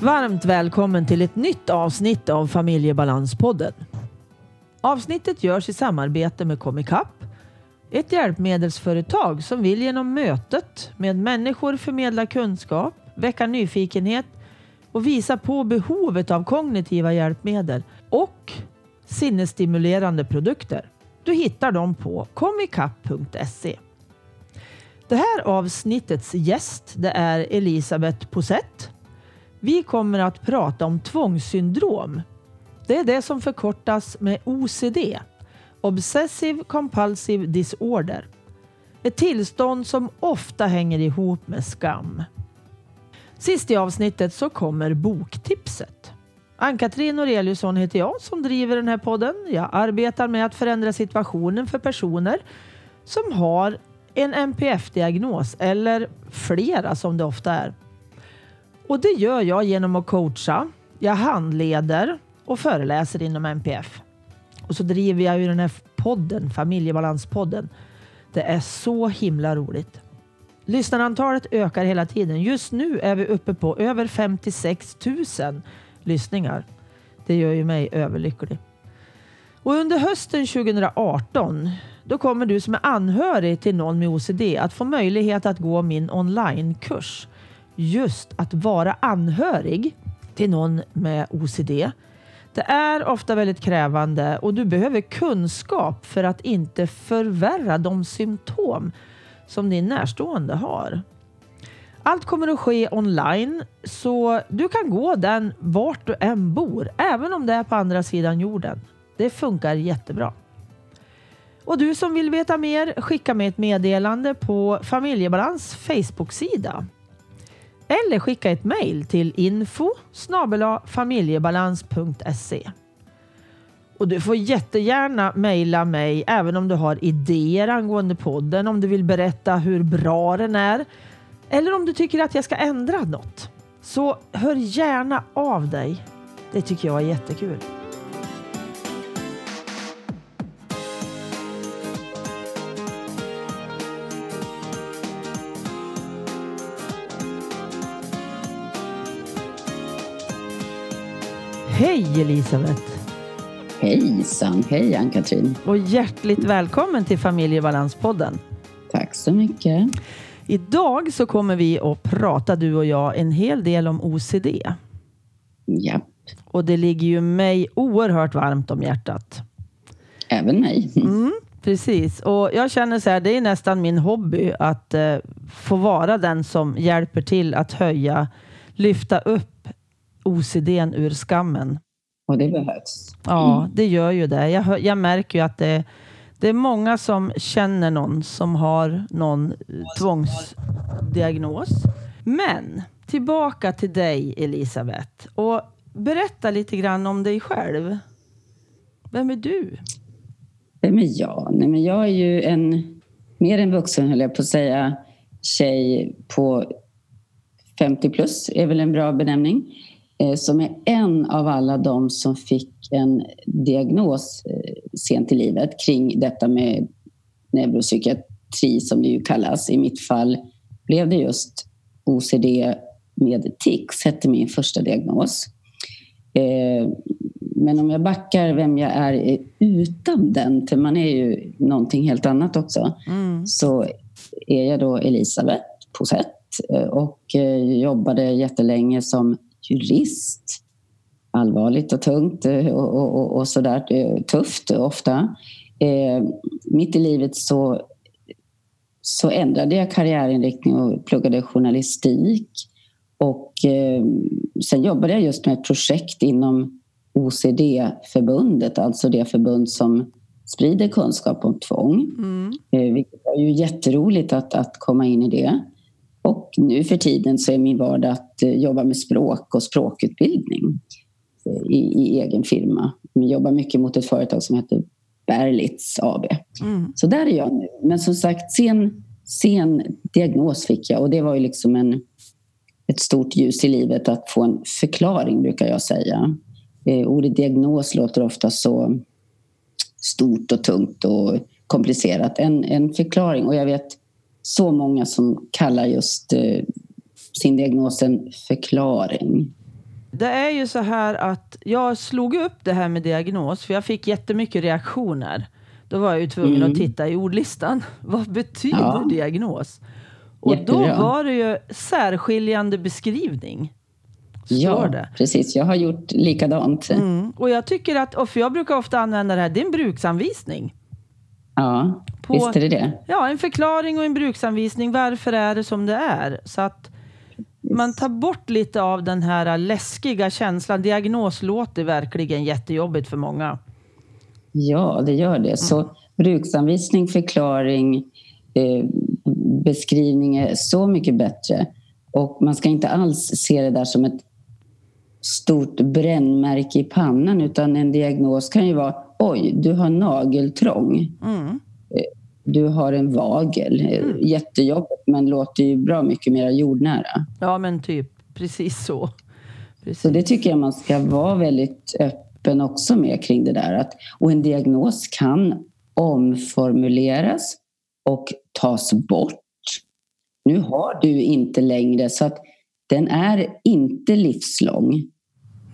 Varmt välkommen till ett nytt avsnitt av Familjebalanspodden. Avsnittet görs i samarbete med Comicap, ett hjälpmedelsföretag som vill genom mötet med människor förmedla kunskap, väcka nyfikenhet och visa på behovet av kognitiva hjälpmedel och sinnesstimulerande produkter. Du hittar dem på comicap.se. Det här avsnittets gäst det är Elisabeth Posett. Vi kommer att prata om tvångssyndrom. Det är det som förkortas med OCD, Obsessive Compulsive Disorder. Ett tillstånd som ofta hänger ihop med skam. Sist i avsnittet så kommer boktipset. Ann-Katrin Noreliusson heter jag som driver den här podden. Jag arbetar med att förändra situationen för personer som har en NPF-diagnos eller flera som det ofta är. Och det gör jag genom att coacha. Jag handleder och föreläser inom NPF. Och så driver jag ju den här podden, Familjebalanspodden. Det är så himla roligt. Lyssnarantalet ökar hela tiden. Just nu är vi uppe på över 56 000 lyssningar. Det gör ju mig överlycklig. Och under hösten 2018 då kommer du som är anhörig till någon med OCD att få möjlighet att gå min onlinekurs. Just att vara anhörig till någon med OCD. Det är ofta väldigt krävande och du behöver kunskap för att inte förvärra de symptom som din närstående har. Allt kommer att ske online så du kan gå den vart du än bor, även om det är på andra sidan jorden. Det funkar jättebra. Och du som vill veta mer, skicka mig ett meddelande på Familjebalans Facebook-sida. Eller skicka ett mejl till info familjebalans.se. Och du får jättegärna mejla mig även om du har idéer angående podden, om du vill berätta hur bra den är eller om du tycker att jag ska ändra något. Så hör gärna av dig. Det tycker jag är jättekul. Hej Elisabeth! Hejsan! Hej Ann-Katrin! Och hjärtligt välkommen till Familjebalanspodden. Tack så mycket. Idag så kommer vi att prata, du och jag, en hel del om OCD. Ja. Och det ligger ju mig oerhört varmt om hjärtat. Även mig. Mm, precis. Och jag känner så här, det är nästan min hobby att eh, få vara den som hjälper till att höja, lyfta upp OCDn ur skammen. Och det behövs. Ja, det gör ju det. Jag, hör- jag märker ju att det, det är många som känner någon som har någon eh, tvångsdiagnos. Men tillbaka till dig Elisabeth och berätta lite grann om dig själv. Vem är du? Vem är jag? Nej, men jag är ju en, mer än vuxen höll jag på att säga, tjej på 50 plus är väl en bra benämning. Eh, som är en av alla de som fick en diagnos eh, sent i livet kring detta med neuropsykiatri som det ju kallas. I mitt fall blev det just OCD med tics, hette min första diagnos. Eh, Men om jag backar vem jag är utan den, för man är ju någonting helt annat också, Mm. så är jag då Elisabeth Posett och jobbade jättelänge som jurist. Allvarligt och tungt eh, och, och, och, och sådär eh, tufft ofta. Eh, mitt i livet så, så ändrade jag karriärinriktning och pluggade journalistik. Och eh, sen jobbade jag just med ett projekt inom OCD-förbundet, alltså det förbund som sprider kunskap om tvång. Mm. Eh, Vilket var ju jätteroligt att, att komma in i det. Nu för tiden så är min vardag att eh, jobba med språk och språkutbildning eh, i, i egen firma. Jag jobbar mycket mot ett företag som heter Berlitz AB. Mm. Så där är jag nu. Men som sagt, sen, sen diagnos fick jag och det var ju liksom en, ett stort ljus i livet att få en förklaring, brukar jag säga. Eh, ordet diagnos låter ofta så stort och tungt och komplicerat. En, en förklaring. Och jag vet så många som kallar just eh, sin diagnos en förklaring. Det är ju så här att jag slog upp det här med diagnos för jag fick jättemycket reaktioner. Då var jag ju tvungen Mm. att titta i ordlistan. Vad betyder Ja. diagnos? Och Jättebra. då var det ju särskiljande beskrivning. Ja, det. precis. Jag har gjort likadant. Mm. Och jag tycker att, och för jag brukar ofta använda det här, det är en bruksanvisning. Ja, På- visst är det det. Ja, en förklaring och en bruksanvisning. Varför är det som det är? Så att man tar bort lite av den här läskiga känslan. Diagnos låter verkligen jättejobbigt för många. Ja, det gör det. Så bruksanvisning, förklaring, eh, beskrivning är så mycket bättre. Och man ska inte alls se det där som ett stort brännmärke i pannan utan en diagnos kan ju vara oj, du har nageltrång. Mm. Du har en vagel. Mm. Jättejobbigt men låter ju bra mycket mer jordnära. Ja, men typ precis så. Precis. Så det tycker jag man ska vara väldigt öppen också med kring det där. Att, och en diagnos kan omformuleras och tas bort. Nu har du inte längre, så att den är inte livslång.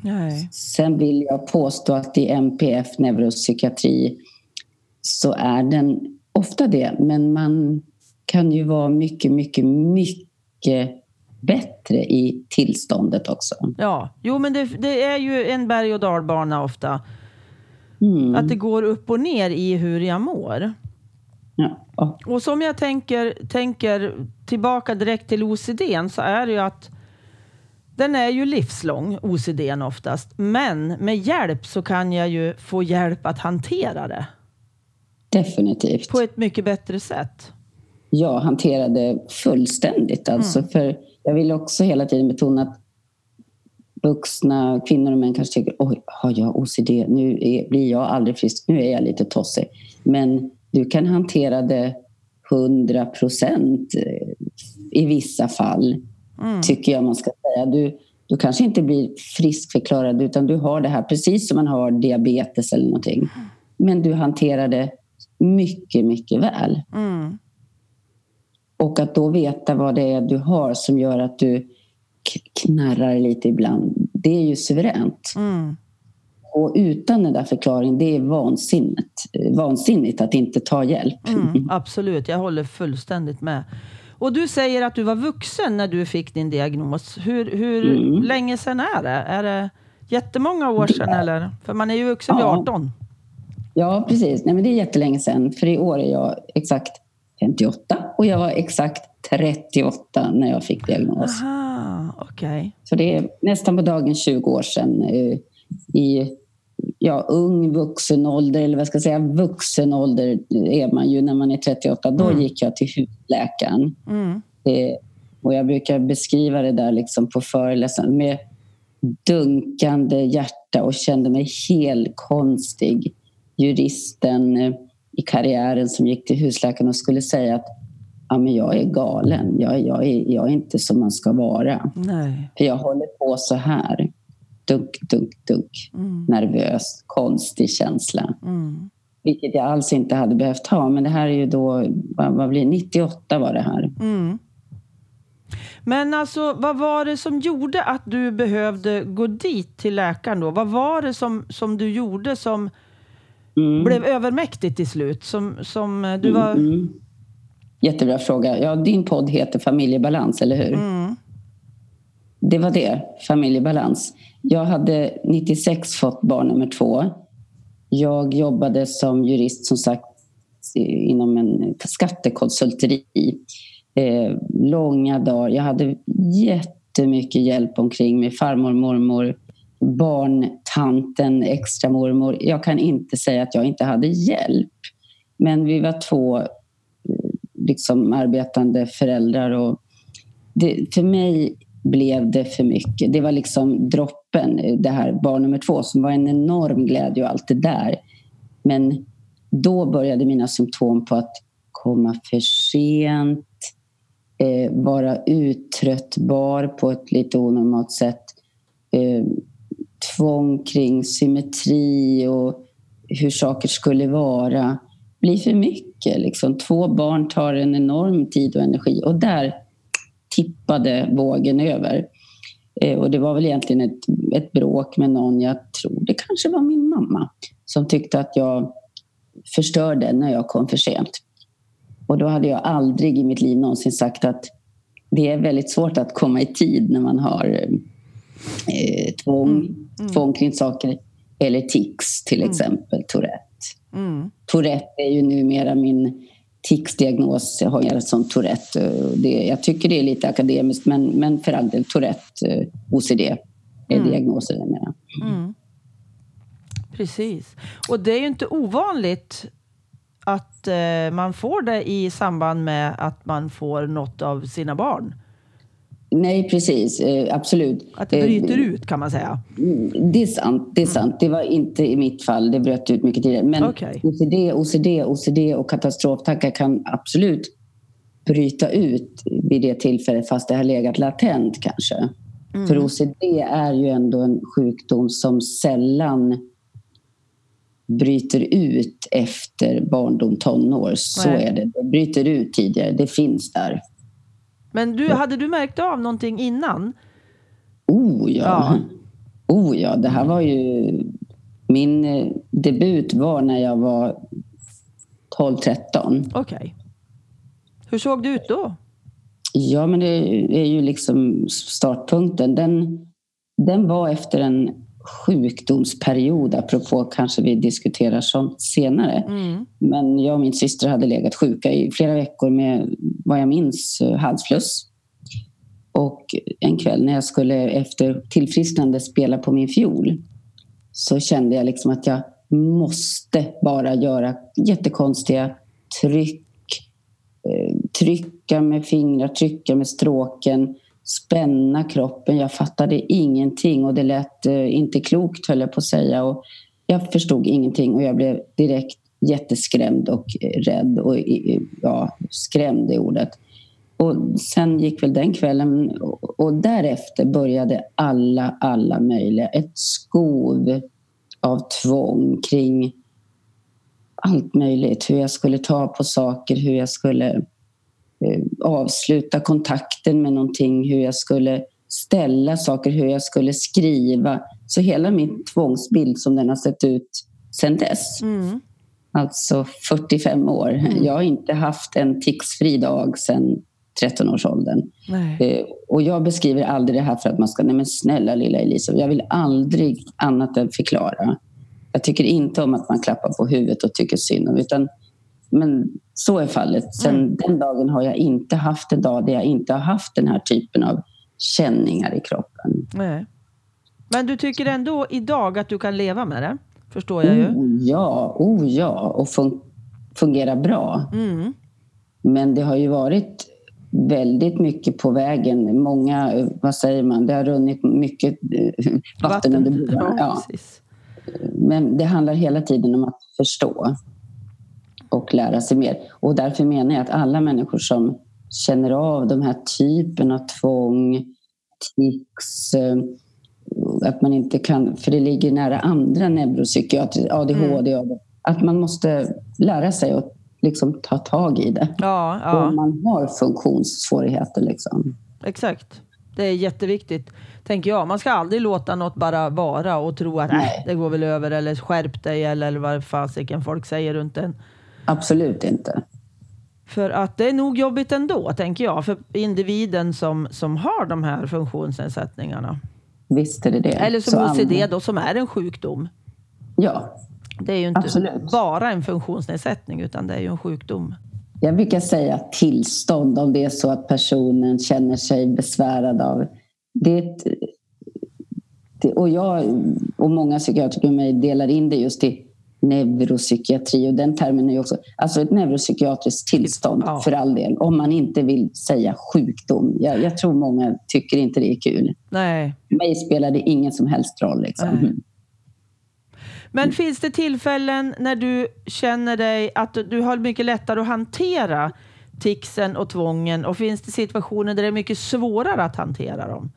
Nej. Sen vill jag påstå att i MPF, neuropsykiatri, så är den ofta det. Men man kan ju vara mycket, mycket, mycket bättre i tillståndet också. Ja, jo men det, det är ju en berg och dalbana ofta. Mm. Att det går upp och ner i hur jag mår. Ja. Och som jag tänker, tänker tillbaka direkt till OCD så är det ju att den är ju livslång, OCD oftast. Men med hjälp så kan jag ju få hjälp att hantera det Definitivt. på ett mycket bättre sätt. Jag hanterade fullständigt. Alltså för jag vill också hela tiden betona att vuxna kvinnor och män kanske tycker oj, har jag OCD? Nu är, blir jag aldrig frisk. Nu är jag lite tossig. Men du kan hantera det 100 procent i vissa fall, Mm. tycker jag man ska säga. Du, du kanske inte blir friskförklarad utan du har det här precis som man har diabetes eller någonting. Men du hanterar det mycket, mycket väl. Mm. Och att då veta vad det är du har som gör att du knarrar lite ibland, det är ju suveränt. Mm. Och utan den där förklaringen, det är vansinnigt, vansinnigt att inte ta hjälp. Mm, absolut, jag håller fullständigt med. Och du säger att du var vuxen när du fick din diagnos. Hur, hur Mm. länge sedan är det? Är det jättemånga år sedan eller? För man är ju vuxen vid Ja. 18. Ja, precis. Nej, men det är jättelänge sedan. För i år är jag exakt 58 och jag var exakt 38 när jag fick diagnos. Aha, okej. Så det är nästan på dagen 20 år sedan. eh, I ja, ung vuxen ålder, eller vad ska jag säga, vuxen ålder är man ju när man är 38. Då Mm. gick jag till husläkaren. Mm. Eh, och jag brukar beskriva det där liksom på föreläsningar med dunkande hjärta och kände mig helt konstig. Juristen eh, i karriären som gick till husläkaren och skulle säga att ja, men jag är galen. Jag, jag, är, jag är inte som man ska vara. Nej. För jag håller på så här. Dunk, dunk, dunk. Mm. Nervös, konstig känsla. Mm. Vilket jag alls inte hade behövt ha. Men det här är ju då, vad, vad blir det? 98 var det här. Mm. Men alltså, vad var det som gjorde att du behövde gå dit till läkaren då? Vad var det som, som du gjorde som Mm. blev övermäktigt till slut? Som, som eh, du var... Mm, mm. Jättebra fråga. Ja, din podd heter Familjebalans, eller hur? Mm. Det var det, familjebalans. Jag hade 96 fått barn nummer två. Jag jobbade som jurist, som sagt, inom en skattekonsulteri. Eh, långa dagar. Jag hade jättemycket hjälp omkring mig. Farmor, mormor, barntanten, extra mormor. Jag kan inte säga att jag inte hade hjälp. Men vi var två eh, liksom, arbetande föräldrar. Och det, för mig blev det för mycket. Det var liksom droppen, eh, det här barn nummer två, som var en enorm glädje och allt det där. Men då började mina symptom på att komma för sent, eh, vara uttröttbar på ett lite onormalt sätt, eh, tvång kring symmetri och hur saker skulle vara. blir för mycket. Liksom. Två barn tar en enorm tid och energi och där tippade vågen över. Eh, och det var väl egentligen ett, ett bråk med någon, jag tror det kanske var min mamma, som tyckte att jag förstörde när jag kom för sent. Och då hade jag aldrig i mitt liv någonsin sagt att det är väldigt svårt att komma i tid när man har eh, tvång, mm. Mm. tvång kring saker. Eller tics till mm. exempel, Tourette. Mm. Tourette är ju numera min tics-diagnos. Jag har som Tourette. Det, jag tycker det är lite akademiskt men, men för all del Tourette, eh, OCD är mm. diagnoser numera. Mm. Precis. Och det är ju inte ovanligt att eh, man får det i samband med att man får något av sina barn. Nej, precis. Eh, absolut. Att det bryter eh, ut kan man säga. Mm, det är sant. Det är mm. sant. Det var inte i mitt fall. Det bröt ut mycket tidigare. Men okay. OCD, OCD, OCD och katastroftankar kan absolut bryta ut vid det tillfället fast det har legat latent kanske. Mm. För OCD är ju ändå en sjukdom som sällan bryter ut efter barndom, tonår. Så Nej. är det. Det bryter ut tidigare. Det finns där. Men du, hade du märkt av någonting innan? Oh ja. ja. Oh ja, det här var ju... Min eh, debut var när jag var 12-13. Okej. Okay. Hur såg det ut då? Ja, men det är ju liksom startpunkten. Den, den var efter en sjukdomsperiod, apropå kanske vi diskuterar sånt senare. Mm. Men jag och min syster hade legat sjuka i flera veckor med, vad jag minns, eh, halsfluss. Och en kväll när jag skulle efter tillfrisknande spela på min fiol så kände jag liksom att jag måste bara göra jättekonstiga tryck, eh, trycka med fingrar, trycka med stråken spänna kroppen. Jag fattade ingenting och det lät eh, inte klokt höll jag på att säga. Och jag förstod ingenting och jag blev direkt jätteskrämd och eh, rädd. Och, ja, skrämd är ordet. Och sen gick väl den kvällen och därefter började alla, alla möjliga. Ett skov av tvång kring allt möjligt. Hur jag skulle ta på saker, hur jag skulle eh, avsluta kontakten med någonting, hur jag skulle ställa saker, hur jag skulle skriva. Så hela min tvångsbild som den har sett ut sedan dess. Mm. Alltså 45 år. Mm. Jag har inte haft en ticsfri dag sedan 13-årsåldern. Eh, och jag beskriver aldrig det här för att man ska, nej men snälla lilla Elisa, jag vill aldrig annat än förklara. Jag tycker inte om att man klappar på huvudet och tycker synd om, utan men så är fallet. Sen mm. den dagen har jag inte haft en dag där jag inte har haft den här typen av känningar i kroppen. Nej. Men du tycker ändå idag att du kan leva med det? Förstår jag ju. Oh, ja, oh, ja. och fun fungera bra. Mm. Men det har ju varit väldigt mycket på vägen. Många, vad säger man, det har runnit mycket eh, vatten, vatten. under broarna. Ja, ja. Men det handlar hela tiden om att förstå och lära sig mer. Och därför menar jag att alla människor som känner av de här typen av tvång, tics, eh, att man inte kan, för det ligger nära andra neuropsykiatriska, ADHD, mm. att man måste lära sig att liksom ta tag i det. Ja, ja. Om man har funktionssvårigheter. Liksom. Exakt. Det är jätteviktigt, tänker jag. Man ska aldrig låta något bara vara och tro att äh, det går väl över eller skärp dig eller vad fasiken folk säger runt en. Absolut inte. För att det är nog jobbigt ändå, tänker jag, för individen som, som har de här funktionsnedsättningarna. Visst är det det. Eller som Så OCD då, som är en sjukdom. Ja, Det är ju inte absolut. bara en funktionsnedsättning, utan det är ju en sjukdom. Jag brukar säga tillstånd om det är så att personen känner sig besvärad av det. Och jag och många psykiatriker med mig delar in det just i neuropsykiatri och den termen är ju också, alltså ett neuropsykiatriskt tillstånd ja. för all del, om man inte vill säga sjukdom. Jag, jag, tror många tycker inte det är kul. Nej. För mig spelar det ingen som helst roll. Liksom. Mm. Men finns det tillfällen när du känner dig att du har mycket lättare att hantera ticsen och tvången och finns det situationer där det är mycket svårare att hantera dem?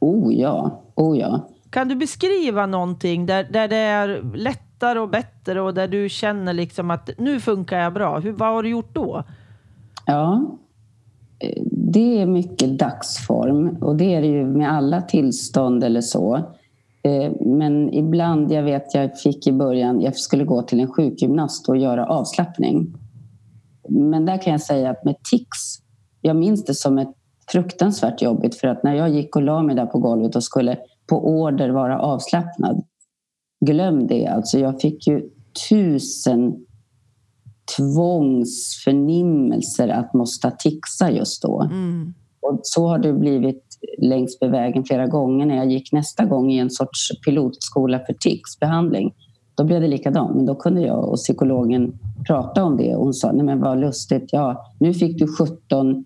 Oh ja, oh ja. Kan du beskriva någonting där, där det är lätt lättare och bättre och där du känner liksom att nu funkar jag bra. Hur, vad har du gjort då? Ja. det är mycket dagsform och det är det ju med alla tillstånd eller så. Eh, men ibland, jag vet jag fick i början, jag skulle gå till en sjukgymnast och göra avslappning. Men där kan jag säga att med tics, jag minns det som ett fruktansvärt jobbigt för att när jag gick och la mig där på golvet och skulle på order vara avslappnad. Glöm det alltså, jag fick ju tusen tvångsförnimmelser att måste tixa just då. Mm. Och så har det blivit längs med vägen flera gånger när jag gick nästa gång i en sorts pilotskola för tics-behandling. Då blev det likadant, men då kunde jag och psykologen prata om det och hon sa, nej men vad lustigt, ja, nu fick du 17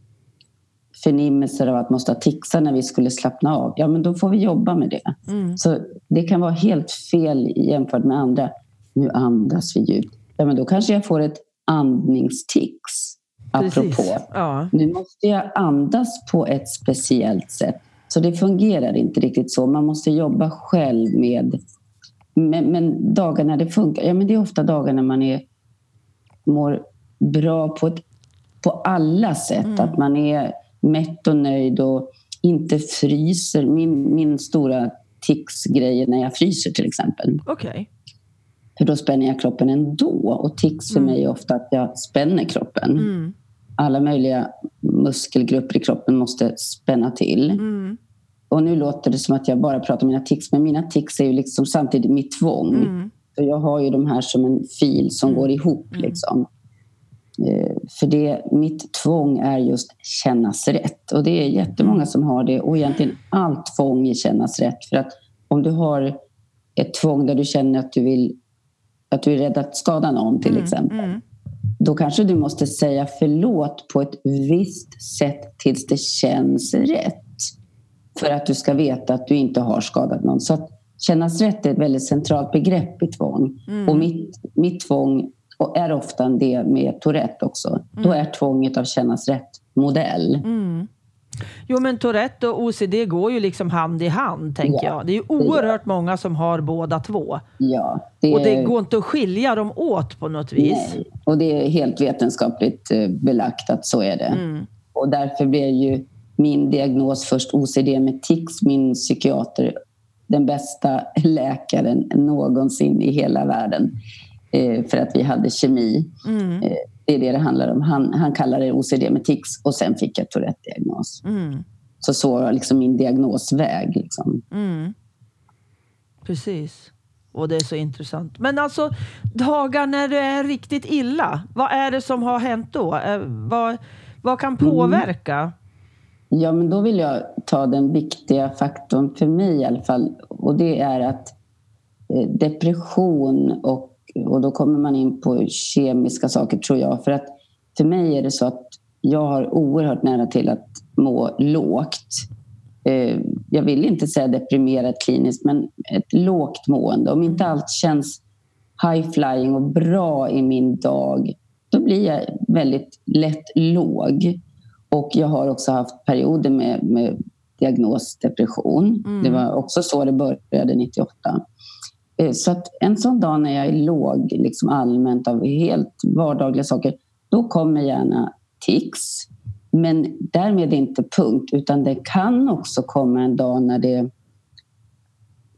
förnimmelser av att måste tixa när vi skulle slappna av. Ja, men då får vi jobba med det. Mm. Så det kan vara helt fel jämfört med andra. Nu andas vi djupt. Ja, men då kanske jag får ett andningstics. Apropå. Ja. Nu måste jag andas på ett speciellt sätt. Så det fungerar inte riktigt så. Man måste jobba själv med... Men, men dagar när det funkar, ja men det är ofta dagar när man är, mår bra på, ett, på alla sätt. Mm. Att man är mätt och nöjd och inte fryser. Min, min stora tics-grej är när jag fryser till exempel. Okay. För då spänner jag kroppen ändå. Och tics för mm. mig är ofta att jag spänner kroppen. Mm. Alla möjliga muskelgrupper i kroppen måste spänna till. Mm. Och nu låter det som att jag bara pratar om mina tics, men mina tics är ju liksom samtidigt mitt tvång. Mm. För jag har ju de här som en fil som mm. går ihop. Mm. Liksom. Eh, för det, mitt tvång är just kännas rätt. Och det är jättemånga mm. som har det. Och egentligen allt tvång är kännas rätt. För att om du har ett tvång där du känner att du vill att du är rädd att skada någon till mm, exempel. Mm. Då kanske du måste säga förlåt på ett visst sätt tills det känns rätt. För att du ska veta att du inte har skadat någon. Så att kännas rätt är ett väldigt centralt begrepp i tvång. Mm. Och mitt, mitt tvång är ofta det med Tourette också. Då mm. är tvånget av kännas rätt-modell. Mm. Jo men Tourette och OCD går ju liksom hand i hand tänker ja, jag. Det är ju oerhört det många som har båda två. Ja, det och det går inte att skilja dem åt på något vis. Nej. Och det är helt vetenskapligt eh, belagt att så är det. Mm. Och därför blev ju min diagnos först OCD med tics. Min psykiater den bästa läkaren någonsin i hela världen. Eh, för att vi hade kemi. Mm. Eh, det är det det handlar om. Han, han kallar det OCD med tics och sen fick jag Tourette-diagnos. Mm. Så så var liksom min diagnosväg. Liksom. Mm. Precis. Och det är så intressant. Men alltså, dagar när det är riktigt illa, vad är det som har hänt då? Eh, vad, vad kan mm. påverka? Ja, men då vill jag ta den viktiga faktorn för mig i alla fall. Och det är att depression och och då kommer man in på kemiska saker tror jag. För att för mig är det så att jag har oerhört nära till att må lågt. Eh, jag vill inte säga deprimerat kliniskt, men ett lågt mående. Om inte allt känns high flying och bra i min dag, då blir jag väldigt lätt låg. Och jag har också haft perioder med, med diagnos depression. Mm. Det var också så det började 98. Eh, så att en sån dag när jag är låg liksom allmänt av helt vardagliga saker, då kommer gärna tics. Men därmed inte punkt, utan det kan också komma en dag när det...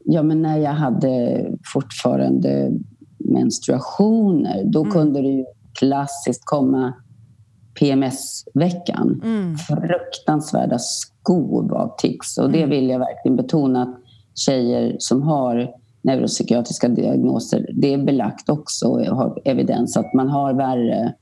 Ja, men när jag hade fortfarande menstruationer, då mm. kunde det ju klassiskt komma PMS-veckan. Mm. Fruktansvärda skov av tics. Och det mm. vill jag verkligen betona att tjejer som har neuropsykiatriska diagnoser. Det är belagt också och har evidens att man har värre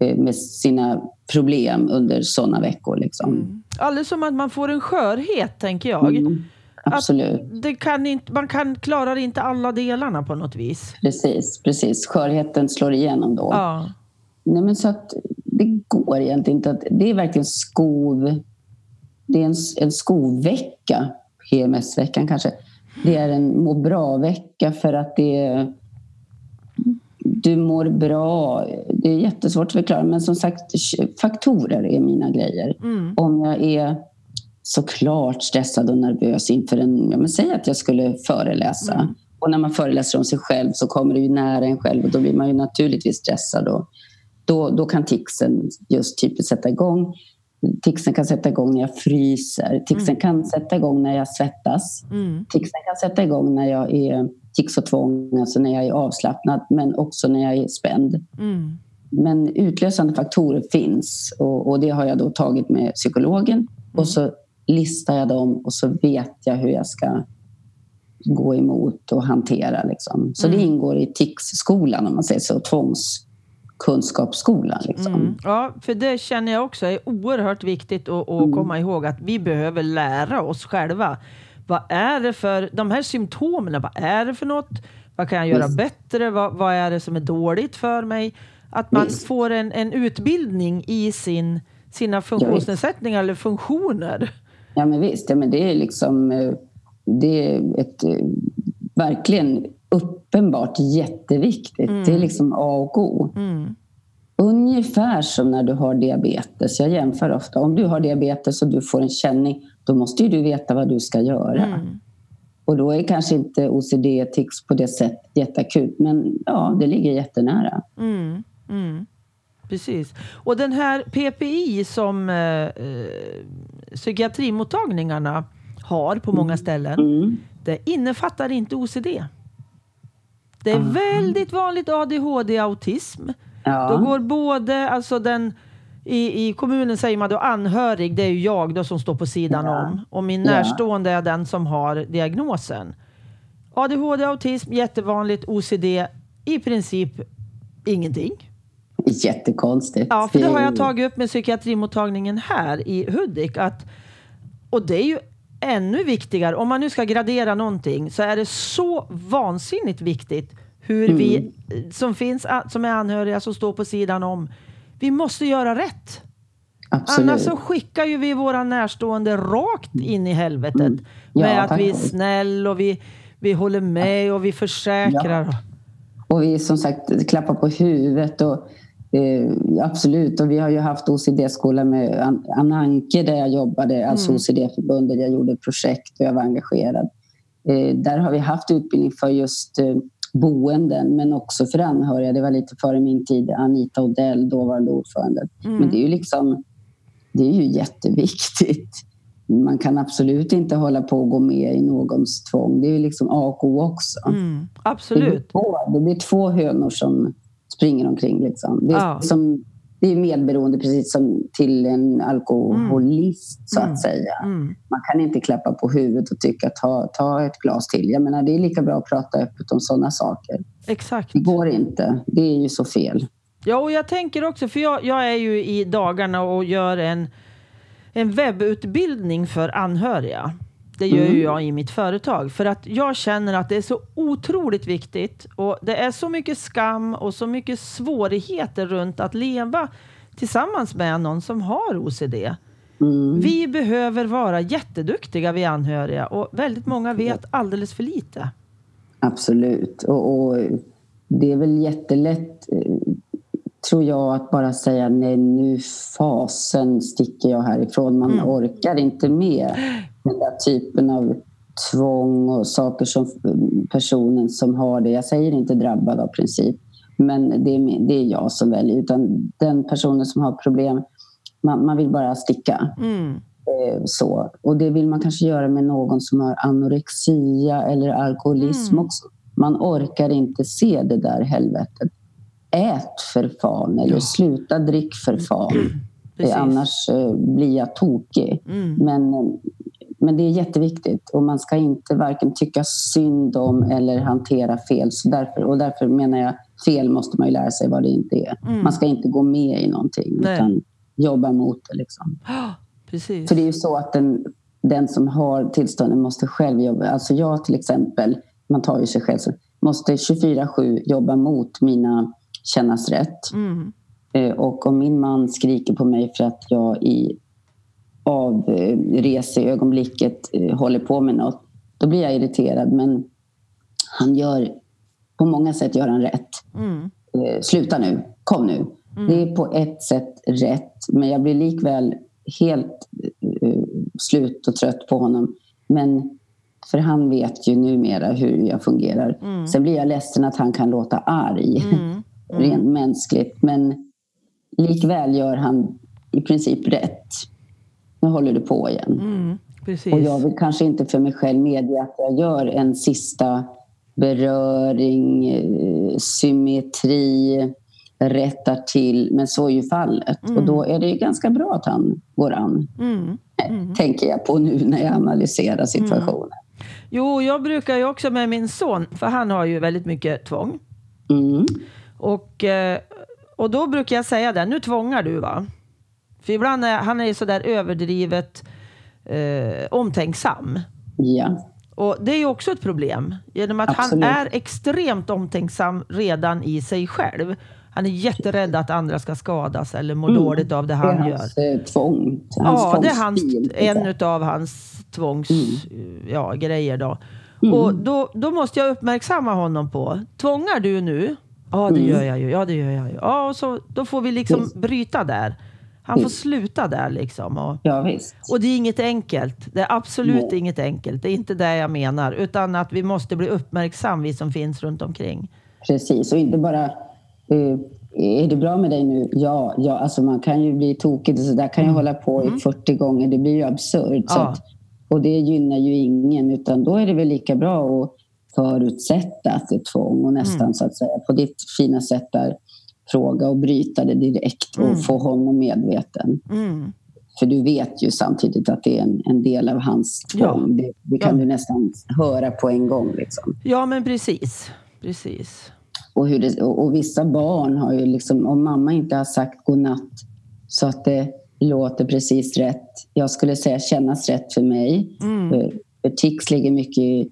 eh, med sina problem under sådana veckor. Liksom. Mm. Alldeles som att man får en skörhet, tänker jag. Mm, absolut. det kan inte, man kan, klarar inte alla delarna på något vis. Precis, precis. skörheten slår igenom då. Ja. Nej, men så att det går egentligen inte. Att, det är verkligen skov... Det är en, en skovvecka, PMS-veckan kanske det är en må bra-vecka för att det du mår bra. Det är jättesvårt att förklara men som sagt faktorer är mina grejer. Mm. Om jag är såklart stressad och nervös inför en... Ja, men säg att jag skulle föreläsa. Mm. Och när man föreläser om sig själv så kommer det ju nära en själv och då blir man ju naturligtvis stressad. Och då, då kan ticsen just typiskt sätta igång. Ticsen kan sätta igång när jag fryser. Ticsen mm. kan sätta igång när jag svettas. Mm. Ticsen kan sätta igång när jag är tics och tvång, alltså när jag är avslappnad, men också när jag är spänd. Mm. Men utlösande faktorer finns och, och, det har jag då tagit med psykologen och mm. så listar jag dem och så vet jag hur jag ska gå emot och hantera. Liksom. Så det mm. ingår i TIX-skolan, om man säger så, tvångskunskapsskolan. Liksom. Mm. Ja, för det känner jag också är oerhört viktigt att, att mm. komma ihåg att vi behöver lära oss själva. Vad är det för de här symptomen? Vad är det för något? Vad kan jag göra Visst. bättre? Vad, vad, är det som är dåligt för mig? Att man Visst. får en, en utbildning i sin, sina funktionsnedsättningar eller funktioner. Ja, men visst. Ja, men det är liksom eh, det är ett eh, verkligen uppenbart jätteviktigt. Mm. Det är liksom A och O. Mm. Ungefär som när du har diabetes. Jag jämför ofta. Om du har diabetes och du får en känning, då måste ju du veta vad du ska göra. Mm. Och då är kanske inte OCD tics på det sättet jätteakut, men ja, det ligger jättenära. Mm. Mm. Precis. Och den här PPI som eh, eh, psykiatrimottagningarna har på många mm. ställen, mm. det innefattar inte OCD. Det är väldigt vanligt ADHD-autism. Ja. Då går både, alltså den i, I kommunen säger man då anhörig, det är ju jag då som står på sidan ja. om. Och min närstående är den som har diagnosen. ADHD, autism, jättevanligt. OCD, i princip ingenting. Jättekonstigt. Ja, för det har jag tagit upp med psykiatrimottagningen här i Hudik. Att, och det är ju ännu viktigare, om man nu ska gradera någonting, så är det så vansinnigt viktigt hur mm. vi som finns, som är anhöriga, som står på sidan om, vi måste göra rätt. Absolut. Annars så skickar ju vi våra närstående rakt in i helvetet. Mm. Ja, med att vi är snäll och vi, vi håller med och vi försäkrar. Ja. Och vi som sagt klappar på huvudet. Och, eh, absolut, och vi har ju haft OCD-skola med Ananke där jag jobbade, alltså mm. OCD-förbundet. Jag gjorde projekt och jag var engagerad. Eh, där har vi haft utbildning för just eh, boenden men också för anhöriga. Det var lite före min tid. Anita Odell, dåvarande ordförande. Mm. Men det är ju liksom, det är ju jätteviktigt. Man kan absolut inte hålla på och gå med i någons tvång. Det är ju liksom A och O också. Mm, absolut. Det blir, två, det blir två hönor som springer omkring. Liksom. Det är ja. som det är medberoende precis som till en alkoholist mm. så att mm. säga. Mm. Man kan inte klappa på huvudet och tycka ta, ta ett glas till. Jag menar, det är lika bra att prata öppet om sådana saker. Exakt. Det går inte. Det är ju så fel. Ja, och jag tänker också, för jag, jag är ju i dagarna och gör en, en webbutbildning för anhöriga. Det gör mm. jag i mitt företag. För att jag känner att det är så otroligt viktigt. Och det är så mycket skam och så mycket svårigheter runt att leva tillsammans med någon som har OCD. Mm. Vi behöver vara jätteduktiga, vi anhöriga. Och väldigt många vet alldeles för lite. Absolut. Och, och det är väl jättelätt eh, tror jag att bara säga nej nu fasen sticker jag härifrån. Man mm. orkar inte med den där typen av tvång och saker som personen som har det. Jag säger inte drabbad av princip, men det är, det är jag som väljer. Utan den personen som har problem, man, man vill bara sticka. Mm. Eh, så. Och det vill man kanske göra med någon som har anorexia eller alkoholism mm. också. Man orkar inte se det där helvetet. Ät för fan eller ja. sluta drick för fan. Precis. Annars eh, blir jag tokig. Mm. Men men det är jätteviktigt och man ska inte varken tycka synd om eller hantera fel. Så därför, och därför menar jag, fel måste man ju lära sig vad det inte är. Mm. Man ska inte gå med i någonting Nej. utan jobba mot det. Liksom. Precis. För det är ju så att den, den som har tillståndet måste själv jobba. Alltså jag till exempel, man tar ju sig själv, måste 24-7 jobba mot mina kännas rätt. Mm. Eh, och om min man skriker på mig för att jag i avreseögonblicket eh, håller på med något, då blir jag irriterad. Men han gör, på många sätt gör han rätt. Mm. Eh, sluta nu, kom nu. Mm. Det är på ett sätt rätt, men jag blir likväl helt uh, slut och trött på honom. Men för han vet ju numera hur jag fungerar. Mm. Sen blir jag ledsen att han kan låta arg, mm. mm. rent mänskligt. Men likväl gör han i princip rätt. Nu håller du på igen. Mm. Och jag vill kanske inte för mig själv medge att jag gör en sista beröring, eh, symmetri, rättar till. Men så är ju fallet. Mm. Och då är det ganska bra att han går an. Mm. Mm. Tänker jag på nu när jag analyserar situationen. Jo, jag brukar ju också med min son, för han har ju väldigt mycket tvång. Mm. Och, eh, och då brukar jag säga det, nu tvångar du va? För ibland är han är ju sådär överdrivet eh, omtänksam. Ja. Och det är ju också ett problem. Genom att Absolut. han är extremt omtänksam redan i sig själv. Han är jätterädd att andra ska skadas eller må Mm. dåligt av det Det är han gör. hans eh, tvång. Hans Ja, det är hans, en utav hans tvångs, ja, grejer då. Mm. Och då, då måste jag uppmärksamma honom på, tvångar du nu? Ja, det Mm. gör jag ju. Ja, det gör jag ju. Ja, och så, då får vi liksom Visst. bryta där. Han får Visst. sluta där liksom. Och, Ja, visst. och det är inget enkelt. Det är absolut Nej. inget enkelt. Det är inte det jag menar. Utan att vi måste bli uppmärksam, vi som finns runt omkring. Precis, och inte bara eh, är det bra med dig nu? Ja, ja alltså man kan ju bli tokig. Så där kan ju hålla på i 40 gånger. Det blir ju absurt. Ja. att, och det gynnar ju ingen. Utan då är det väl lika bra att förutsätta att det är tvång och nästan så att säga på ditt fina sätt där fråga och bryta det direkt och Mm. få honom medveten. Mm. För du vet ju samtidigt att det är en, en del av hans tvång. Det, det kan Ja. du nästan höra på en gång. Liksom. Ja, men precis. Precis. Och, hur det, och, och vissa barn har ju liksom, om mamma inte har sagt godnatt så att det låter precis rätt. Jag skulle säga kännas rätt för mig. Mm. För, för tics ligger mycket i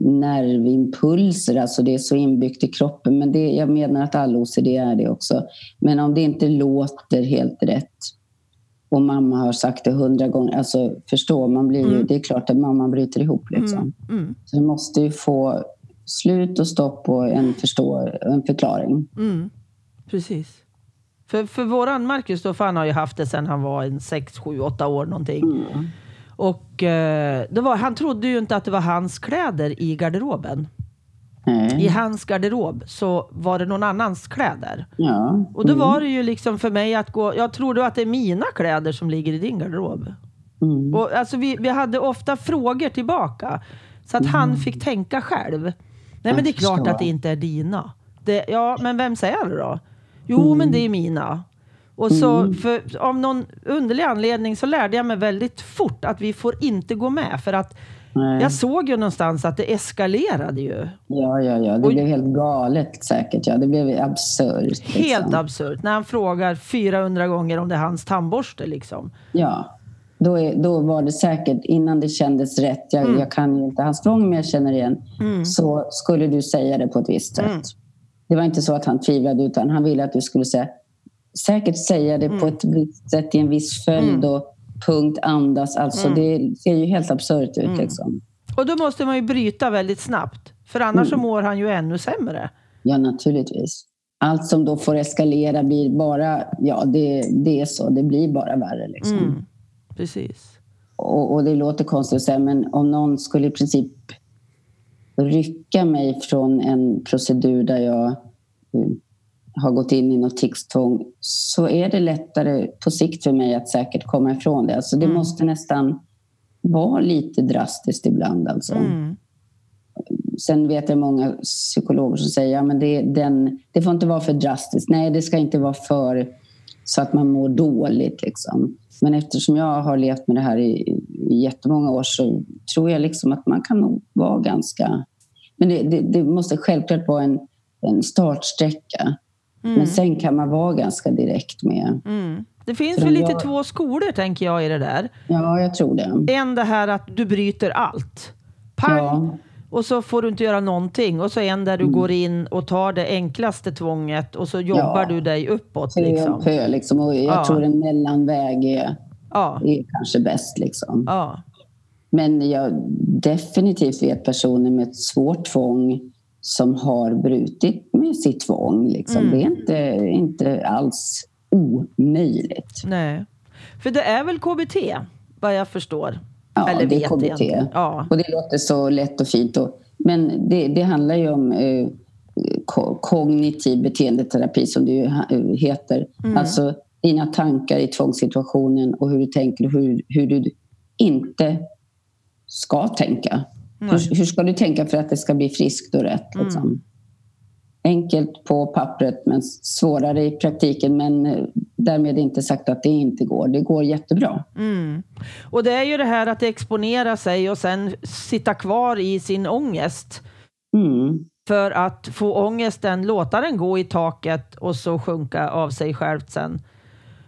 nervimpulser, alltså det är så inbyggt i kroppen. Men det, jag menar att all OCD är det också. Men om det inte låter helt rätt och mamma har sagt det hundra gånger, alltså förstå, man blir Mm. det är klart att mamma bryter ihop. Liksom. Mm. Mm. Så det måste ju få slut och stopp och en, förstå, en förklaring. Mm, precis. För, för våran Marcus då, för han har ju haft det sedan han var en 6, 7, 8 år någonting. Mm. Och eh, det var, han trodde ju inte att det var hans kläder i garderoben. I Nej. hans garderob så var det någon annans kläder. Ja. Och då Mm. var det ju liksom för mig att gå, jag tror du att det är mina kläder som ligger i din garderob? Mm. Och alltså vi, vi hade ofta frågor tillbaka. Så att han fick tänka själv. Nej men det är klart att det inte är dina. Det, ja, men vem säger det då? Jo, Mm. men det är mina. Och så för, av någon underlig anledning så lärde jag mig väldigt fort att vi får inte gå med. För att Nej. jag såg ju någonstans att det eskalerade ju. Ja, ja, ja. Det Och- blev helt galet säkert. Ja. Det blev absurt. Liksom. Helt absurt. När han frågar 400 gånger om det är hans tandborste liksom. Ja. Då, är, då var det säkert, innan det kändes rätt, jag, Mm. jag kan ju inte hans språng men jag känner igen, så skulle du säga det på ett visst sätt. Mm. Det var inte så att han tvivlade utan han ville att du skulle säga, säkert säga det Mm. på ett visst sätt i en viss följd och punkt andas. Alltså Mm. det ser ju helt absurt ut. Liksom. Och då måste man ju bryta väldigt snabbt. För annars så Mm. mår han ju ännu sämre. Ja, naturligtvis. Allt som då får eskalera blir bara, ja det, det är så, det blir bara värre. Liksom. Mm. Precis. Och, och det låter konstigt att säga, men om någon skulle i princip rycka mig från en procedur där jag eh, har gått in i något ticstvång så är det lättare på sikt för mig att säkert komma ifrån det. Alltså det Mm. måste nästan vara lite drastiskt ibland. Alltså. Mm. Sen vet jag många psykologer som säger att ja, men det, den, det får inte vara för drastiskt. Nej, det ska inte vara för så att man mår dåligt. Liksom. Men eftersom jag har levt med det här i, i jättemånga år så tror jag liksom att man kan nog vara ganska... Men det, det, det måste självklart vara en, en startsträcka. Men sen kan man vara ganska direkt med... Mm. Det finns väl lite jag- två skolor tänker jag i det där. Ja, jag tror det. En det här att du bryter allt. Pang! Ja, Och så får du inte göra någonting. Och så en där du går in och tar det enklaste tvånget och så jobbar Ja. du dig uppåt. Liksom. om pö. Liksom. Och jag Ja. tror en mellanväg är, är kanske bäst. Liksom. Ja. Men jag definitivt vet personer med ett svårt tvång som har brutit med sitt tvång. Liksom. Mm. Det är inte, inte alls omöjligt. Nej. För det är väl KBT, vad jag förstår. Ja, Eller det är KBT. egentligen. Ja. Och det låter så lätt och fint. Och, men det, det handlar ju om eh, ko- kognitiv beteendeterapi som det ju ha- heter. Mm. Alltså dina tankar i tvångssituationen och hur du tänker och hur, hur du inte ska tänka. Hur, hur, ska du tänka för att det ska bli friskt och rätt? Mm. Liksom? Mm. Enkelt på pappret men svårare i praktiken. Men eh, därmed inte sagt att det inte går. Det går jättebra. Mm. Och det är ju det här att exponera sig och sen sitta kvar i sin ångest. Mm. För att få ångesten, låta den gå i taket och så sjunka av sig självt sen.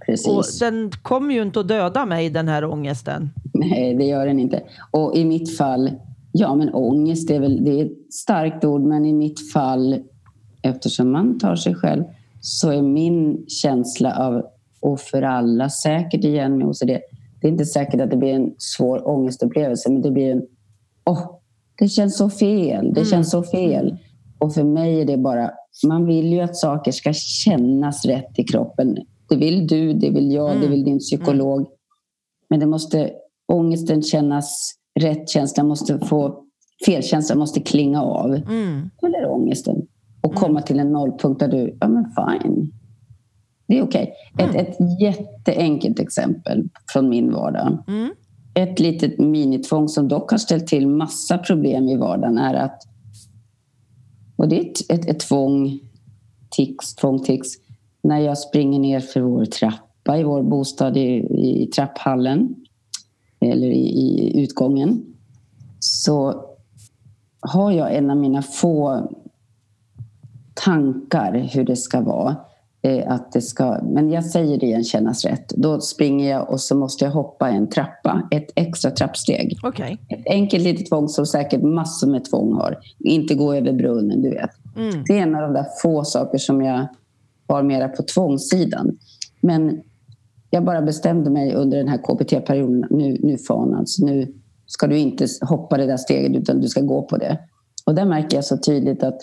Precis. Och den kommer ju inte att döda mig, den här ångesten. Nej, det gör den inte. Och i mitt fall, ja men ångest är väl det är ett starkt ord, men i mitt fall, eftersom man tar sig själv, så är min känsla av, och för alla säkert igen med OCD, det är inte säkert att det blir en svår ångestupplevelse, men det blir en, åh, oh, det känns så fel, det mm. känns så fel. Och för mig är det bara, man vill ju att saker ska kännas rätt i kroppen. Det vill du, det vill jag, mm. det vill din psykolog. Mm. Men det måste, ångesten kännas, rätt känsla måste få, felkänslan måste klinga av. Mm. Eller ångesten. Och mm. komma till en nollpunkt där du, ja men fine. Det är okej. Okay. Ett, mm. ett jätteenkelt exempel från min vardag. Mm. Ett litet minitvång som dock har ställt till massa problem i vardagen är att och det är ett, ett, ett tvång, tics, tvång, tics, när jag springer ner för vår trappa i vår bostad i, i trapphallen eller i, i utgången så har jag en av mina få tankar hur det ska vara. Eh, att det ska, men jag säger det igen, kännas rätt. Då springer jag och så måste jag hoppa en trappa, ett extra trappsteg. Okay. Ett enkelt litet tvång som säkert massor med tvång har. Inte gå över brunnen, du vet. Mm. Det är en av de där få saker som jag har mera på tvångssidan. Men jag bara bestämde mig under den här KBT-perioden, nu, nu fan alltså, nu ska du inte hoppa det där steget utan du ska gå på det. Och där märker jag så tydligt att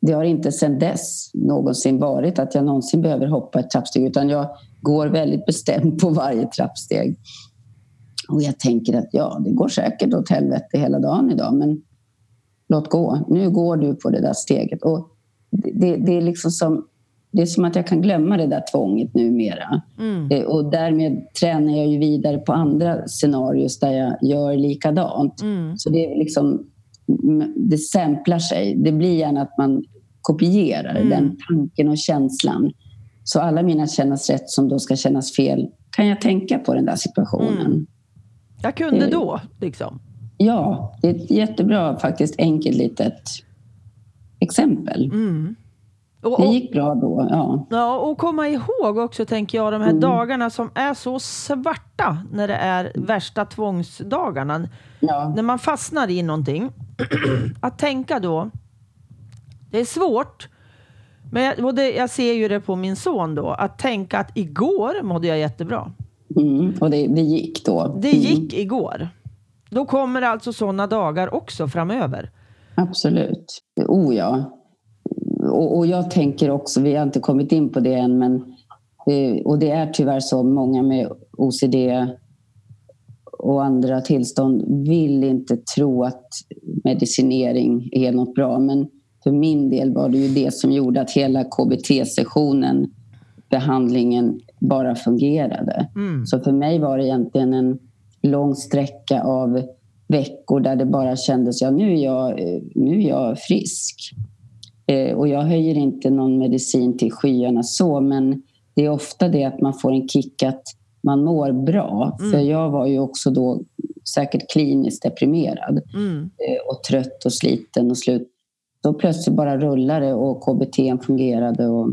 det har inte sedan dess någonsin varit att jag någonsin behöver hoppa ett trappsteg utan jag går väldigt bestämt på varje trappsteg. Och jag tänker att ja, det går säkert åt helvete hela dagen idag men låt gå. Nu går du på det där steget. Och det, det är liksom som det är som att jag kan glömma det där tvånget numera. Mm. Eh, och därmed tränar jag ju vidare på andra scenarios där jag gör likadant. Mm. Så det är liksom det samplar sig. Det blir gärna att man kopierar mm. den tanken och känslan. Så alla mina kännas rätt som då ska kännas fel kan jag tänka på den där situationen. Mm. Jag kunde eh, då, liksom? Ja, det är ett jättebra, faktiskt enkelt litet exempel. Mm. Och, det gick bra då, ja. Ja, och komma ihåg också, tänker jag, de här mm. dagarna som är så svarta när det är värsta tvångsdagarna. Ja. När man fastnar i någonting. att tänka då, det är svårt, men jag, det, jag ser ju det på min son då, att tänka att igår mådde jag jättebra. Mm, och det, det, gick då? Det gick mm. igår. Då kommer alltså sådana dagar också framöver. Absolut. Oh ja. Och, och, jag tänker också, vi har inte kommit in på det än, men eh, och det är tyvärr så många med OCD och andra tillstånd vill inte tro att medicinering är något bra. Men för min del var det ju det som gjorde att hela KBT-sessionen, behandlingen, bara fungerade. Mm. Så för mig var det egentligen en lång sträcka av veckor där det bara kändes, ja nu är jag, nu är jag frisk. Eh, och jag höjer inte någon medicin till skyarna så, men det är ofta det att man får en kick att man mår bra. Mm. För jag var ju också då säkert kliniskt deprimerad mm. Eh, och trött och sliten och slut. Då plötsligt bara rullade och KBT fungerade och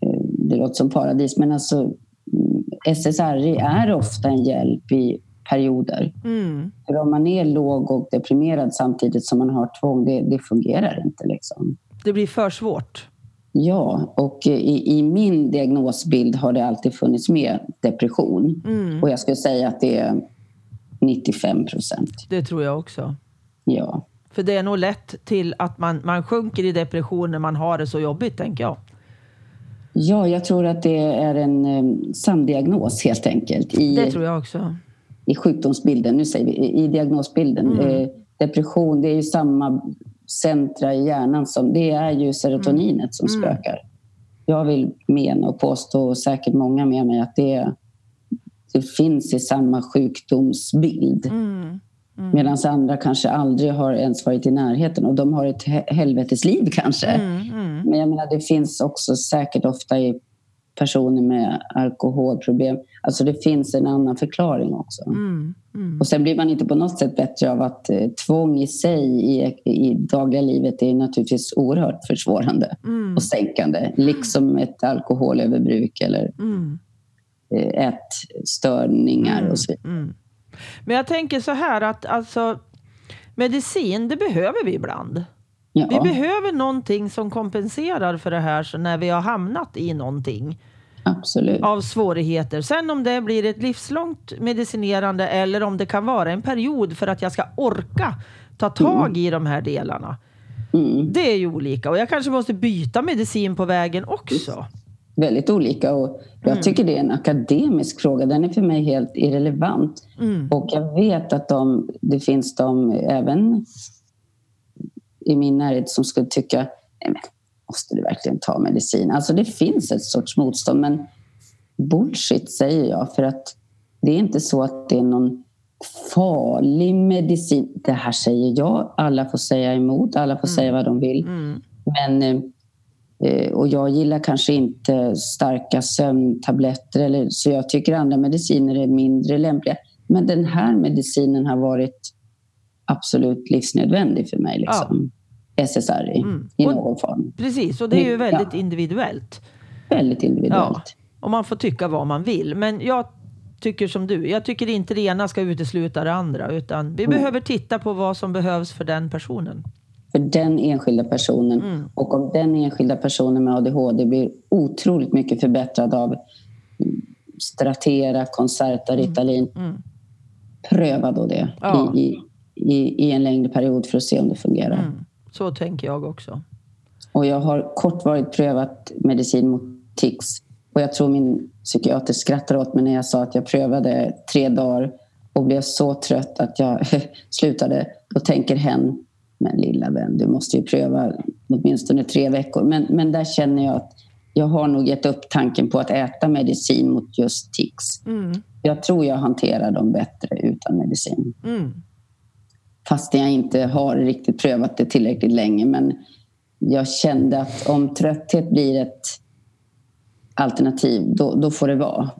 eh, det låter som paradis. Men alltså mm, SSRI är ofta en hjälp i perioder. Mm. För om man är låg och deprimerad samtidigt som man har tvång, det, det fungerar inte. Liksom. Det blir för svårt. Ja, och i, i, min diagnosbild har det alltid funnits med depression. Mm. Och jag skulle säga att det är 95 procent. Det tror jag också. Ja. För det är nog lätt till att man, man sjunker i depression när man har det så jobbigt, tänker jag. Ja, jag tror att det är en um, samdiagnos helt enkelt. I, det tror jag också. I sjukdomsbilden, nu säger vi i diagnosbilden. Mm. Eh, depression, det är ju samma centra i hjärnan som, det är ju serotoninet som mm. spökar. jag vill mena och påstå, och säkert många med mig, att det, det finns i samma sjukdomsbild. Mm. Mm. Medan andra kanske aldrig har ens varit i närheten och de har ett helvetesliv kanske. Mm, mm. Men jag menar, det finns också säkert ofta i personer med alkoholproblem. Alltså det finns en annan förklaring också. Mm, mm. Och sen blir man inte på något sätt bättre av att eh, tvång i sig i, i dagliga livet är naturligtvis oerhört försvårande Mm. och sänkande. Liksom ett alkoholöverbruk eller Mm. eh, ätstörningar och så vidare. Mm. Men jag tänker så här att alltså, medicin, det behöver vi ibland. Ja, Vi behöver någonting som kompenserar för det här så när vi har hamnat i någonting absolut. av svårigheter. Sen om det blir ett livslångt medicinerande eller om det kan vara en period för att jag ska orka ta tag i de här delarna. Mm. Det är ju olika och jag kanske måste byta medicin på vägen också. Väldigt olika och jag Mm. tycker det är en akademisk fråga. Den är för mig helt irrelevant. Mm. Och jag vet att de, det finns de även i min närhet som skulle tycka, nej men måste du verkligen ta medicin? Alltså det finns ett sorts motstånd men bullshit säger jag för att det är inte så att det är någon farlig medicin. Det här säger jag, alla får säga emot, alla får säga vad de vill. Mm. Men, eh, och jag gillar kanske inte starka sömntabletter eller, så jag tycker andra mediciner är mindre lämpliga. Men den här medicinen har varit absolut livsnödvändig för mig. Liksom. SSRI Mm. i Och- någon form. Precis, och det är ju Ja. väldigt individuellt. Väldigt individuellt. Och man får tycka vad man vill. Men jag tycker som du. Jag tycker inte det ena ska utesluta det andra. Utan vi Mm. behöver titta på vad som behövs för den personen. För den enskilda personen. Mm. Och om den enskilda personen med ADHD blir otroligt mycket förbättrad av mm, Stratera, Concerta, Ritalin. Mm. Pröva då det Ja. i, i, i, i en längre period för att se om det fungerar. Mm. Så tänker jag också. Och jag har kortvarigt prövat medicin mot tics. Och jag tror min psykiater skrattade åt mig när jag sa att jag prövade tre dagar och blev så trött att jag slutade. Då tänker hen, men lilla vän, du måste ju pröva åtminstone tre veckor. Men, men där känner jag att jag har nog gett upp tanken på att äta medicin mot just tics. Mm. Jag tror jag hanterar dem bättre utan medicin. Mm. Fastän jag inte har riktigt prövat det tillräckligt länge. Men jag kände att om trötthet blir ett alternativ, då, då får det vara.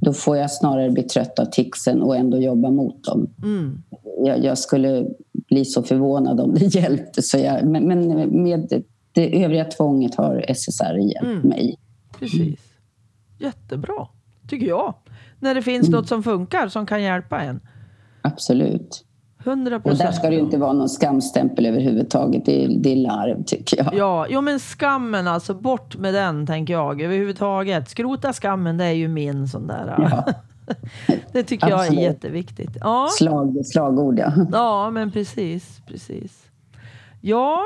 Då får jag snarare bli trött av ticsen och ändå jobba mot dem. Mm. Jag, jag skulle bli så förvånad om det hjälpte. Så jag, men, men med det övriga tvånget har SSRI hjälpt Mm. mig. Precis. Jättebra, tycker jag. När det finns Mm. något som funkar som kan hjälpa en. Absolut. 100 Och där ska det inte vara någon skamstämpel överhuvudtaget. Det är, det är larv, tycker jag. Ja, jo men skammen alltså, bort med den tänker jag överhuvudtaget. Skrota skammen, det är ju min sån där. Ja. Det tycker jag är jätteviktigt. Ja, Slag, slagord, ja. ja men precis, precis. Ja,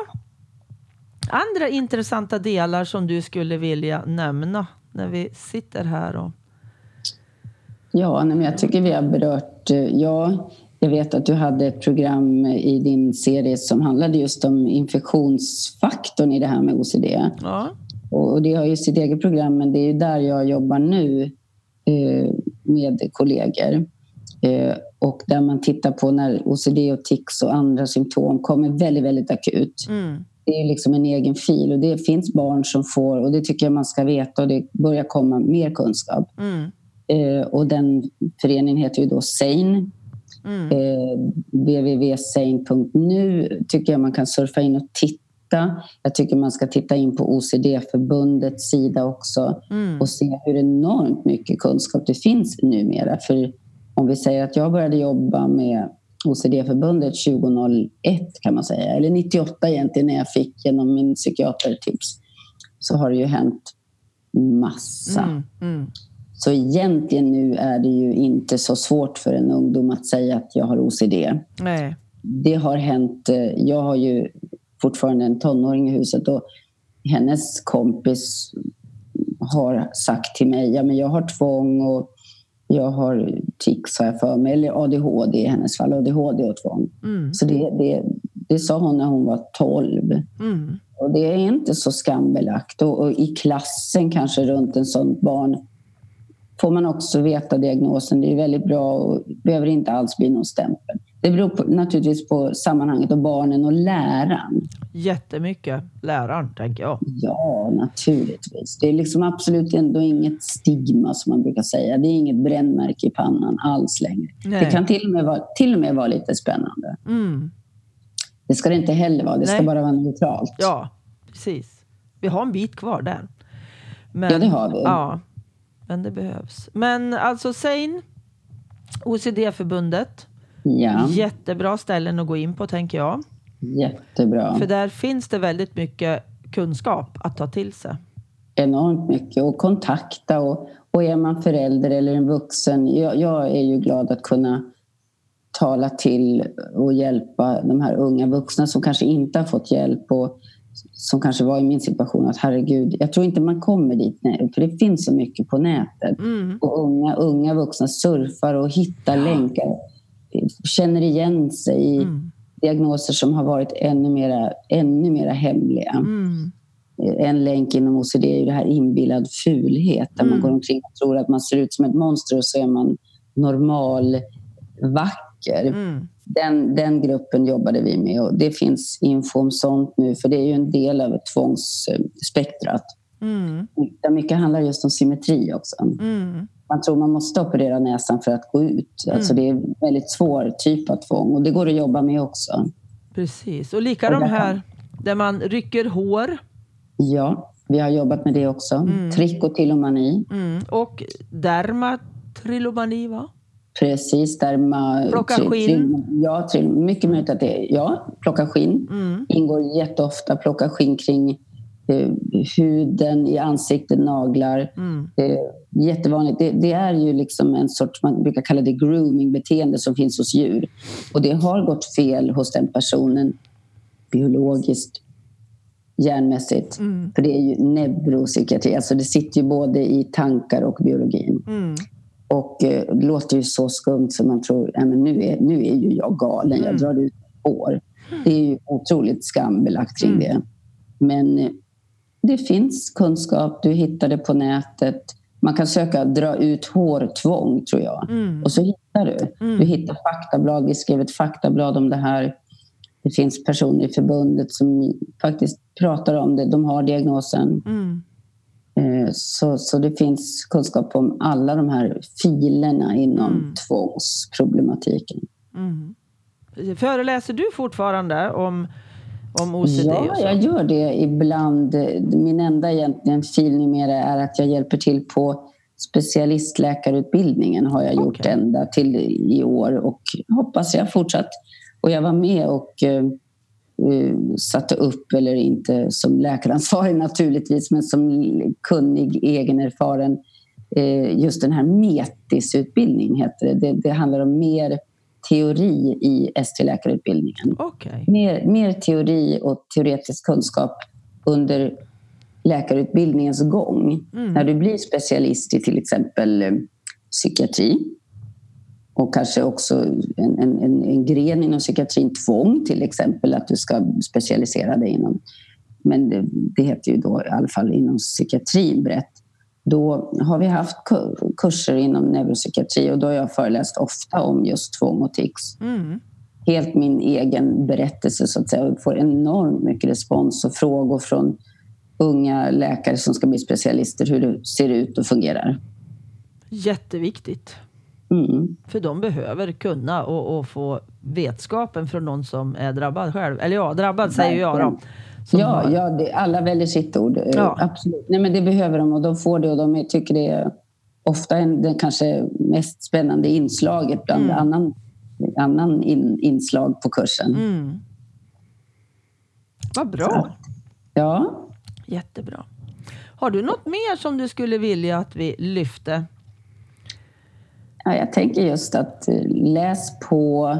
andra intressanta delar som du skulle vilja nämna när vi sitter här och... Ja, nej, men jag tycker vi har berört... eh, Ja, jag vet att du hade ett program i din serie som handlade just om infektionsfaktorn i det här med OCD. Ja, Och det har ju sitt eget program, men det är där jag jobbar nu eh, med kollegor. Eh, och där man tittar på när OCD och tics och andra symptom kommer väldigt, väldigt akut. mm, Det är liksom en egen fil och det finns barn som får, och det tycker jag man ska veta och det börjar komma mer kunskap. mm, Eh, och den föreningen heter ju då SANE. Mm, Eh, www.sane.nu tycker jag man kan surfa in och titta. Jag tycker man ska titta in på OCD-förbundets sida också mm, och se hur enormt mycket kunskap det finns numera. För om vi säger att jag började jobba med OCD-förbundet 2001 kan man säga, eller 98 egentligen när jag fick genom min psykiatertips, så har det ju hänt massa. mm, mm. Så egentligen nu är det ju inte så svårt för en ungdom att säga att jag har OCD. Nej. Det har hänt. eh, Jag har ju fortfarande en tonåring i huset och hennes kompis har sagt till mig ja men jag har tvång och jag har tics har jag för mig, eller ADHD i hennes fall, ADHD och tvång. Mm, Så det, det, det sa hon när hon var 12. mm, Och det är inte så skambelagt. Och, och, i klassen kanske runt en sånt barn får man också veta diagnosen. Det är väldigt bra och behöver inte alls bli någon stämpel. Det beror på, naturligtvis på sammanhanget och barnen och läraren. Jättemycket läraren, tänker jag. Ja, naturligtvis. Det är liksom absolut ändå inget stigma som man brukar säga. Det är inget brännmärke i pannan alls längre. Nej. Det kan till och, med vara, till och med vara lite spännande. Mm. Det ska det inte heller vara. Det Nej. ska bara vara neutralt. Ja, precis. Vi har en bit kvar där. Men, ja, det har vi. Ja, men det behövs. Men alltså Sein, OCD-förbundet. Ja. Jättebra ställen att gå in på tänker jag. Jättebra. För där finns det väldigt mycket kunskap att ta till sig. Enormt mycket och kontakta och, och är man förälder eller en vuxen. Jag, jag är ju glad att kunna tala till och hjälpa de här unga vuxna som kanske inte har fått hjälp och som kanske var i min situation att herregud, jag tror inte man kommer dit för det finns så mycket på nätet. Mm. Och unga, unga vuxna surfar och hittar ja. länkar, känner igen sig i mm. diagnoser som har varit ännu mera, ännu mera hemliga. Mm. En länk inom OCD är ju det här inbillad fulhet där man mm. går omkring och tror att man ser ut som ett monster och så är man normal, vacker. Den, den gruppen jobbade vi med och det finns info om sånt nu för det är ju en del av tvångsspektrat. Mm. Där mycket handlar just om symmetri också. Mm. Man tror man måste operera näsan för att gå ut. Mm. Alltså det är en väldigt svår typ av tvång och det går att jobba med också. Precis, och lika och de här där man rycker hår. Ja, vi har jobbat med det också. Mm. Trikotillomani. Mm. Och dermatrilomani va? Precis, där man... Plocka skinn? ja, trill, mycket möjligt att det är... Ja, plocka skinn. Mm. Ingår jätteofta. Plocka skinn kring eh, huden, i ansiktet, naglar. Mm. Eh, jättevanligt. Det, det, är ju liksom en sorts, man brukar kalla det grooming-beteende som finns hos djur. Och det har gått fel hos den personen biologiskt, hjärnmässigt. Mm. För det är ju neuropsykiatri, alltså det sitter ju både i tankar och biologin. Mm. Och eh, det låter ju så skumt som man tror, men nu, är, nu är ju jag galen, jag mm. drar ut hår. Det är ju otroligt skambelagt kring mm. det. Men eh, det finns kunskap, du hittar det på nätet. Man kan söka dra ut hårtvång, tror jag. Mm. Och så hittar du. Mm. Du hittar faktablad. Vi skrev ett faktablad om det här. Det finns personer i förbundet som faktiskt pratar om det. De har diagnosen. Mm. Eh, så, så det finns kunskap om alla de här filerna inom mm. tvångsproblematiken. Mm. Föreläser du fortfarande om, om OCD? Ja, jag gör det ibland. Min enda egentligen fil numera är att jag hjälper till på specialistläkarutbildningen har jag gjort okay. ända till i år och hoppas jag fortsatt. Och jag var med och Eh, satte upp, eller inte som läkaransvarig naturligtvis, men som kunnig, egenerfaren, eh, just den här METIS-utbildningen heter det. det. Det handlar om mer teori i ST-läkarutbildningen. Okay. Mer, mer teori och teoretisk kunskap under läkarutbildningens gång. Mm. När du blir specialist i till exempel eh, psykiatri och kanske också en, en, en gren inom psykiatrin, tvång till exempel, att du ska specialisera dig inom. Men det, det heter ju då i alla fall inom psykiatrin brett. Då har vi haft kurser inom neuropsykiatri och då har jag föreläst ofta om just tvång och tics. Mm. Helt min egen berättelse så att säga. Jag får enormt mycket respons och frågor från unga läkare som ska bli specialister hur det ser ut och fungerar. Jätteviktigt. Mm. För de behöver kunna och, och, få vetskapen från någon som är drabbad själv. Eller ja, drabbad säger jag då. Ja, har... ja det, alla väljer sitt ord. Eh, ja. Absolut. Nej, men det behöver de och de får det och de tycker det är ofta en, det kanske mest spännande inslaget bland mm. annan, annan in, inslag på kursen. Mm. Vad bra. Så, ja. Jättebra. Har du något mer som du skulle vilja att vi lyfte Ja, jag tänker just att eh, läs på,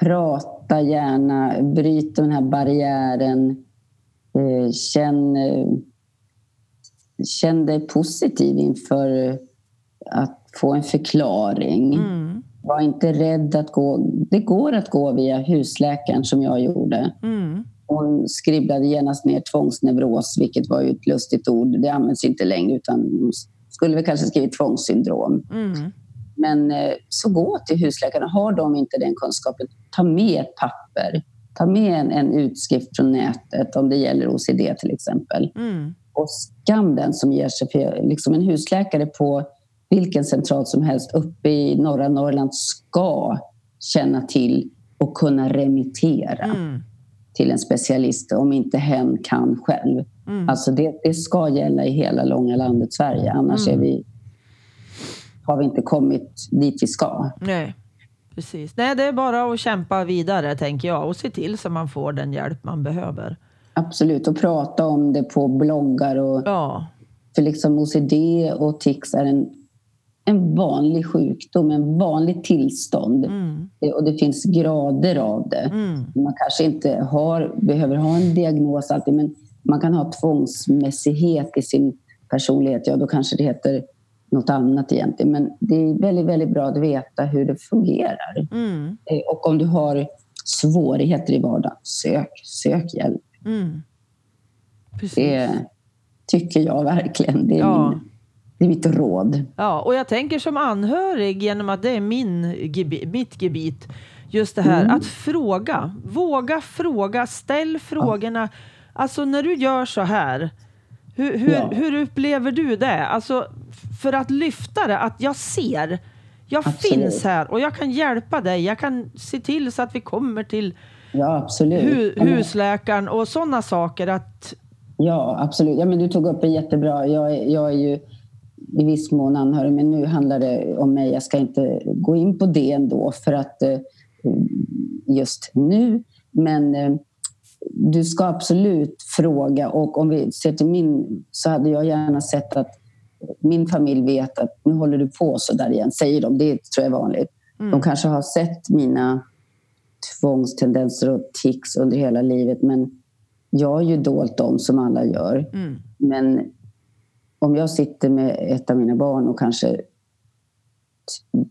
prata gärna, bryt den här barriären. Eh, känn, eh, känn dig positiv inför att få en förklaring. Mm. Var inte rädd att gå. Det går att gå via husläkaren som jag gjorde. Mm. Hon skriblade genast ner tvångsneuros, vilket var ju ett lustigt ord. Det används inte längre, utan skulle väl kanske skrivit tvångssyndrom. Mm. Men eh, så gå till husläkarna. Har de inte den kunskapen, ta med ett papper. Ta med en, en utskrift från nätet om det gäller OCD till exempel. Mm. Och skam den som ger sig. För liksom en husläkare på vilken central som helst uppe i norra Norrland ska känna till och kunna remittera Mm. till en specialist om inte hen kan själv. Mm. Alltså det, det ska gälla i hela långa landet Sverige. Annars Mm. är vi, har vi inte kommit dit vi ska. Nej, precis. Nej, det är bara att kämpa vidare tänker jag och se till så man får den hjälp man behöver. Absolut, och prata om det på bloggar. Och, Ja, för liksom OCD och tics är en, en vanlig sjukdom, en vanligt tillstånd. mm. Och det finns grader av det. Mm. Man kanske inte har, behöver ha en diagnos alltid, men man kan ha tvångsmässighet i sin personlighet. Ja, då kanske det heter något annat egentligen. Men det är väldigt, väldigt bra att veta hur det fungerar. Mm. Eh, Och om du har svårigheter i vardagen, sök, sök hjälp. Mm. Precis. Det tycker jag verkligen. Det är, Ja. min, det är mitt råd. Ja, och jag tänker som anhörig genom att det är min, mitt gebit. Just det här Mm. att fråga. Våga fråga. Ställ frågorna. Alltså när du gör så här. Hur, hur, Ja. hur upplever du det? Alltså för att lyfta det. Att jag ser. Jag Absolut. finns här och jag kan hjälpa dig. Jag kan se till så att vi kommer till Ja, hu- husläkaren och sådana saker. Att, Ja, absolut. Ja, men du tog upp det jättebra. Jag, är- jag är ju i viss mån anhörig, men nu handlar det om mig. Jag ska inte gå in på det ändå för att eh, just nu. Men eh, du ska absolut fråga och om vi ser till min så hade jag gärna sett att min familj vet att nu håller du på så där igen, säger de. Det tror jag är vanligt. mm, De kanske har sett mina tvångstendenser och tics under hela livet men jag har ju dolt dem som alla gör. mm, Men om jag sitter med ett av mina barn och kanske t-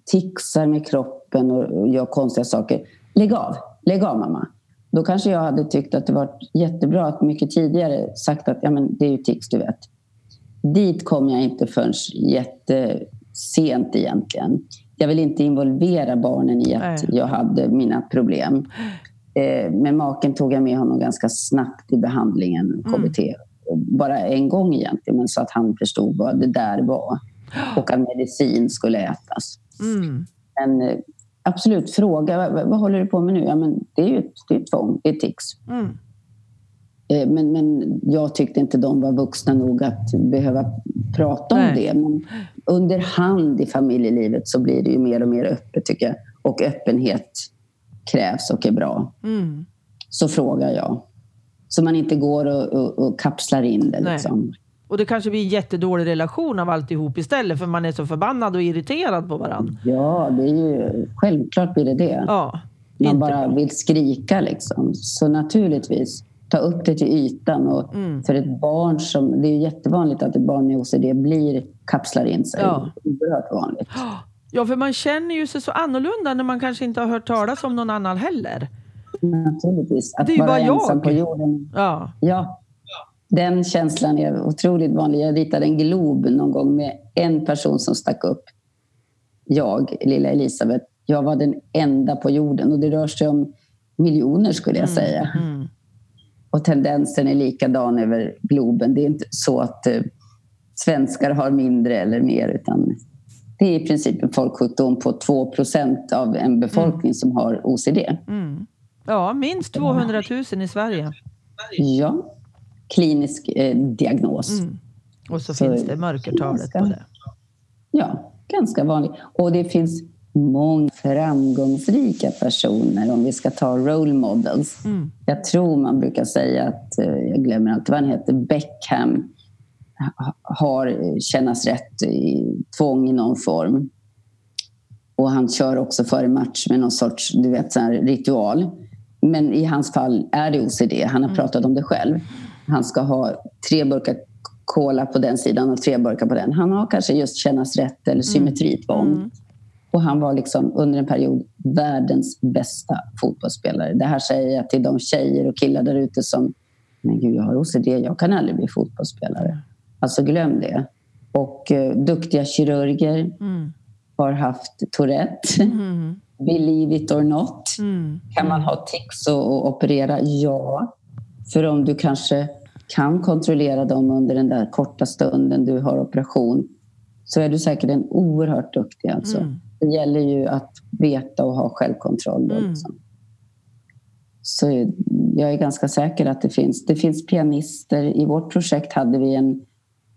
tixar med kroppen och gör konstiga saker. Lägg av, lägg av mamma. Då kanske jag hade tyckt att det var jättebra att mycket tidigare sagt att ja, men det är ju tics, du vet. Dit kom jag inte förrän jättesent egentligen. Jag vill inte involvera barnen i att Nej. jag hade mina problem. Eh, Men maken tog jag med honom ganska snabbt i behandlingen, KBT. Bara en gång egentligen, men så att han förstod vad det där var. Och att medicin skulle ätas. mm, Men eh, absolut, fråga vad, vad håller du på med nu? Ja, men det är ju det är tvång, det är tics. mm, Men, men jag tyckte inte de var vuxna nog att behöva prata om Nej. det. Men under hand i familjelivet så blir det ju mer och mer öppet tycker jag. Och öppenhet krävs och är bra. mm. Så frågar jag. Så man inte går och, och, och kapslar in det. Nej. Liksom. Och det kanske blir en jättedålig relation av alltihop istället för man är så förbannad och irriterad på varandra. Ja, det är ju, självklart blir det det. Ja, man bara bra. vill skrika. Liksom. Så naturligtvis, ta upp det till ytan. Och Mm. För ett barn som... Det är jättevanligt att ett barn med OCD blir, kapslar in sig. Ja. Oerhört vanligt. Ja, för man känner ju sig så annorlunda när man kanske inte har hört talas om någon annan heller. Naturligtvis. Att Det är vara bara jag. ensam på jorden. Ja, Ja, den känslan är otroligt vanlig. Jag ritade en glob någon gång med en person som stack upp. Jag, lilla Elisabeth. Jag var den enda på jorden och det rör sig om miljoner skulle jag säga. mm, Och tendensen är likadan över globen. Det är inte så att eh, svenskar har mindre eller mer utan det är i princip en folksjukdom på 2% av en befolkning som har OCD. mm. ja minst 200 000 i Sverige. Ja, klinisk eh, diagnos. Mm. Och så, Så- finns det mörkertalet på det. Ja, ganska vanlig. Och det finns många framgångsrika personer om vi ska ta role models. Mm. Jag tror man brukar säga att, eh, jag glömmer alltid vad han heter, Beckham ha- har kännas rätt i tvång i någon form. Och han kör också före match med någon sorts du vet, så ritual. Men i hans fall är det OCD. Han har pratat om det själv. Han ska ha tre burkar cola på den sidan och tre burkar på den. Han har kanske just kännas rätt eller symmetritvång. Mm. Och han var liksom under en period världens bästa fotbollsspelare. Det här säger jag till de tjejer och killar där ute som men gud, jag har OCD, jag kan aldrig bli fotbollsspelare. Alltså glöm det. Och eh, duktiga kirurger Mm. har haft Tourette. Mm. Believe it or not. Mm. Kan man ha tics och, och operera? Ja. För om du kanske kan kontrollera dem under den där korta stunden du har operation så är du säkert en oerhört duktig. Alltså. Mm. Det gäller ju att veta och ha självkontroll. Mm. liksom. Så jag är ganska säker att det finns. Det finns pianister. I vårt projekt hade vi en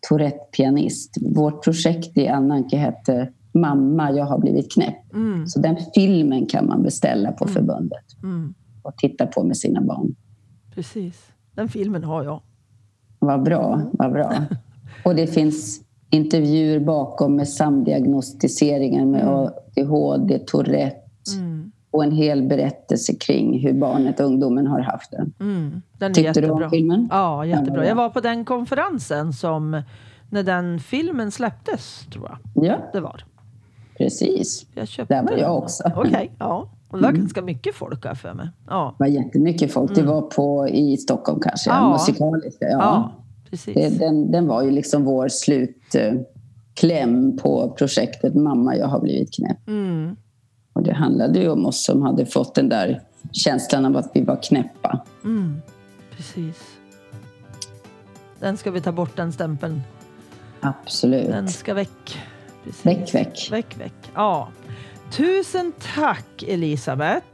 Tourette-pianist. Vårt projekt i Annanke hette Mamma, jag har blivit knäpp. Mm. Så den filmen kan man beställa på Mm. förbundet Mm. och titta på med sina barn. Precis. Den filmen har jag. Vad bra, vad bra. Och det finns intervjuer bakom med samdiagnostiseringen med Mm. ADHD, Tourette Mm. och en hel berättelse kring hur barnet, ungdomen har haft det. Mm. Den Tyckte du jättebra. om filmen? Ja, jättebra. Ja. Jag var på den konferensen som när den filmen släpptes, tror jag Ja, det var. precis. Jag Där var jag också. Okej, ja. Och det var Mm. ganska mycket folk här för mig. Ja, Det var jättemycket folk. Det Mm. var på, i Stockholm kanske, Ja. musikaliska. Ja. ja precis. Den, den var ju liksom vår slutkläm på projektet Mamma, jag har blivit knäpp. Mm. Och det handlade ju om oss som hade fått den där känslan av att vi var knäppa. Mm. Precis. Den ska vi ta bort, den stämpeln. Absolut. Den ska väck. Precis. Väck, väck. Väck, väck. Ja. Tusen tack Elisabeth.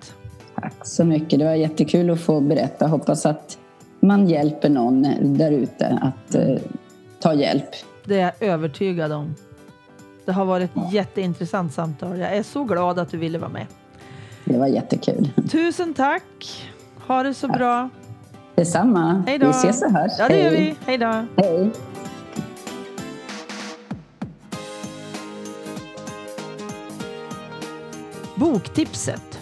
Tack så mycket. Det var jättekul att få berätta. Hoppas att man hjälper någon där ute att eh, ta hjälp. Det är jag övertygad om. Det har varit ett jätteintressant samtal. Jag är så glad att du ville vara med. Det var jättekul. Tusen tack. Ha det så bra. Detsamma. Hej då. Vi ses så här. Ja, det gör vi. Hej då. Hej. Boktipset.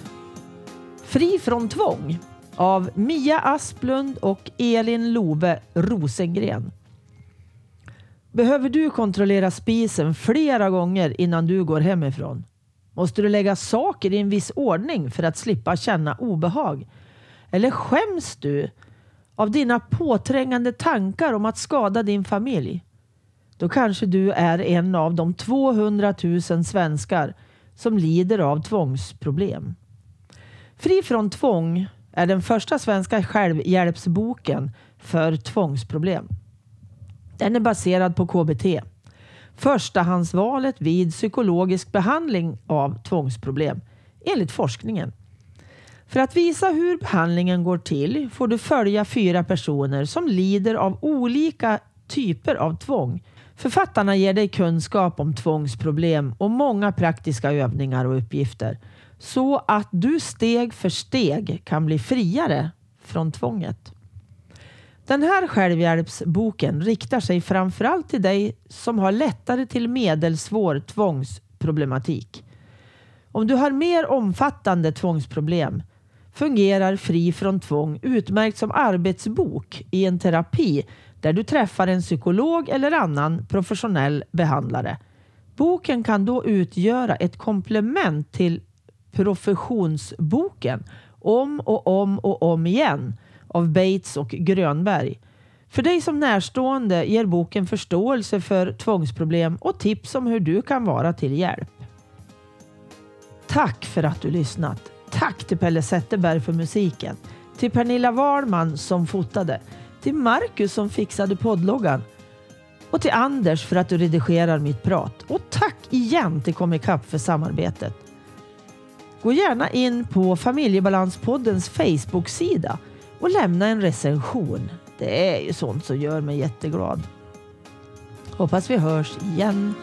Fri från tvång av Mia Asplund och Elin Love Rosengren. Behöver du kontrollera spisen flera gånger innan du går hemifrån? Måste du lägga saker i en viss ordning för att slippa känna obehag? Eller skäms du av dina påträngande tankar om att skada din familj? Då kanske du är en av de 200 000 svenskar som lider av tvångsproblem. Fri från tvång är den första svenska självhjälpsboken för tvångsproblem. Den är baserad på KBT. Förstahandsvalet vid psykologisk behandling av tvångsproblem enligt forskningen. För att visa hur behandlingen går till får du följa fyra personer som lider av olika typer av tvång. Författarna ger dig kunskap om tvångsproblem och många praktiska övningar och uppgifter så att du steg för steg kan bli friare från tvånget. Den här självhjälpsboken riktar sig framförallt till dig som har lättare till medelsvår tvångsproblematik. Om du har mer omfattande tvångsproblem fungerar Fri från tvång utmärkt som arbetsbok i en terapi där du träffar en psykolog eller annan professionell behandlare. Boken kan då utgöra ett komplement till professionsboken Om och om och om igen av Bates och Grönberg. För dig som närstående ger boken förståelse för tvångsproblem och tips om hur du kan vara till hjälp. Tack för att du lyssnat. Tack till Pelle Zetterberg för musiken. Till Pernilla Wahlman som fotade. Till Marcus som fixade poddloggan. Och till Anders för att du redigerar mitt prat. Och tack igen till Comicap för samarbetet. Gå gärna in på Familjebalanspoddens Facebook-sida och lämna en recension. Det är ju sånt som gör mig jätteglad. Hoppas vi hörs igen.